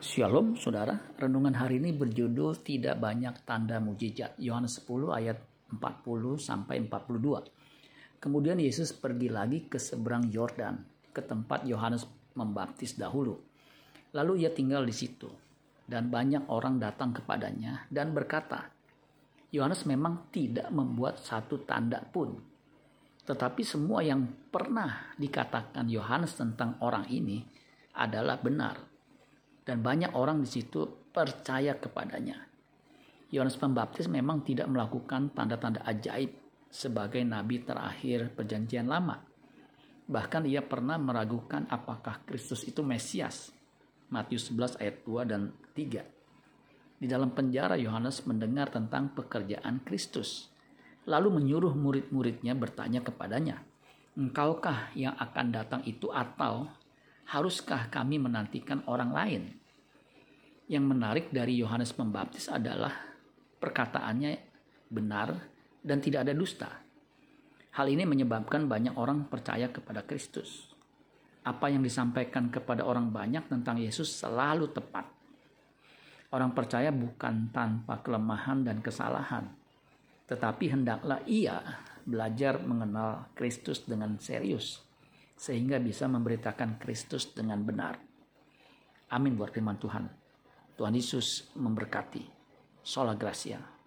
Shalom saudara, renungan hari ini berjudul tidak banyak tanda mujizat. Yohanes 10 ayat 40 sampai 42. Kemudian Yesus pergi lagi ke seberang Yordan, ke tempat Yohanes membaptis dahulu. Lalu ia tinggal di situ dan banyak orang datang kepadanya dan berkata, Yohanes memang tidak membuat satu tanda pun. Tetapi semua yang pernah dikatakan Yohanes tentang orang ini adalah benar dan banyak orang di situ percaya kepadanya. Yohanes Pembaptis memang tidak melakukan tanda-tanda ajaib sebagai nabi terakhir Perjanjian Lama. Bahkan ia pernah meragukan apakah Kristus itu Mesias. Matius 11 ayat 2 dan 3. Di dalam penjara Yohanes mendengar tentang pekerjaan Kristus. Lalu menyuruh murid-muridnya bertanya kepadanya, Engkaukah yang akan datang itu atau haruskah kami menantikan orang lain? Yang menarik dari Yohanes Pembaptis adalah perkataannya benar dan tidak ada dusta. Hal ini menyebabkan banyak orang percaya kepada Kristus. Apa yang disampaikan kepada orang banyak tentang Yesus selalu tepat. Orang percaya bukan tanpa kelemahan dan kesalahan, tetapi hendaklah ia belajar mengenal Kristus dengan serius, sehingga bisa memberitakan Kristus dengan benar. Amin buat firman Tuhan. Tuhan Yesus memberkati. Sola Gracia.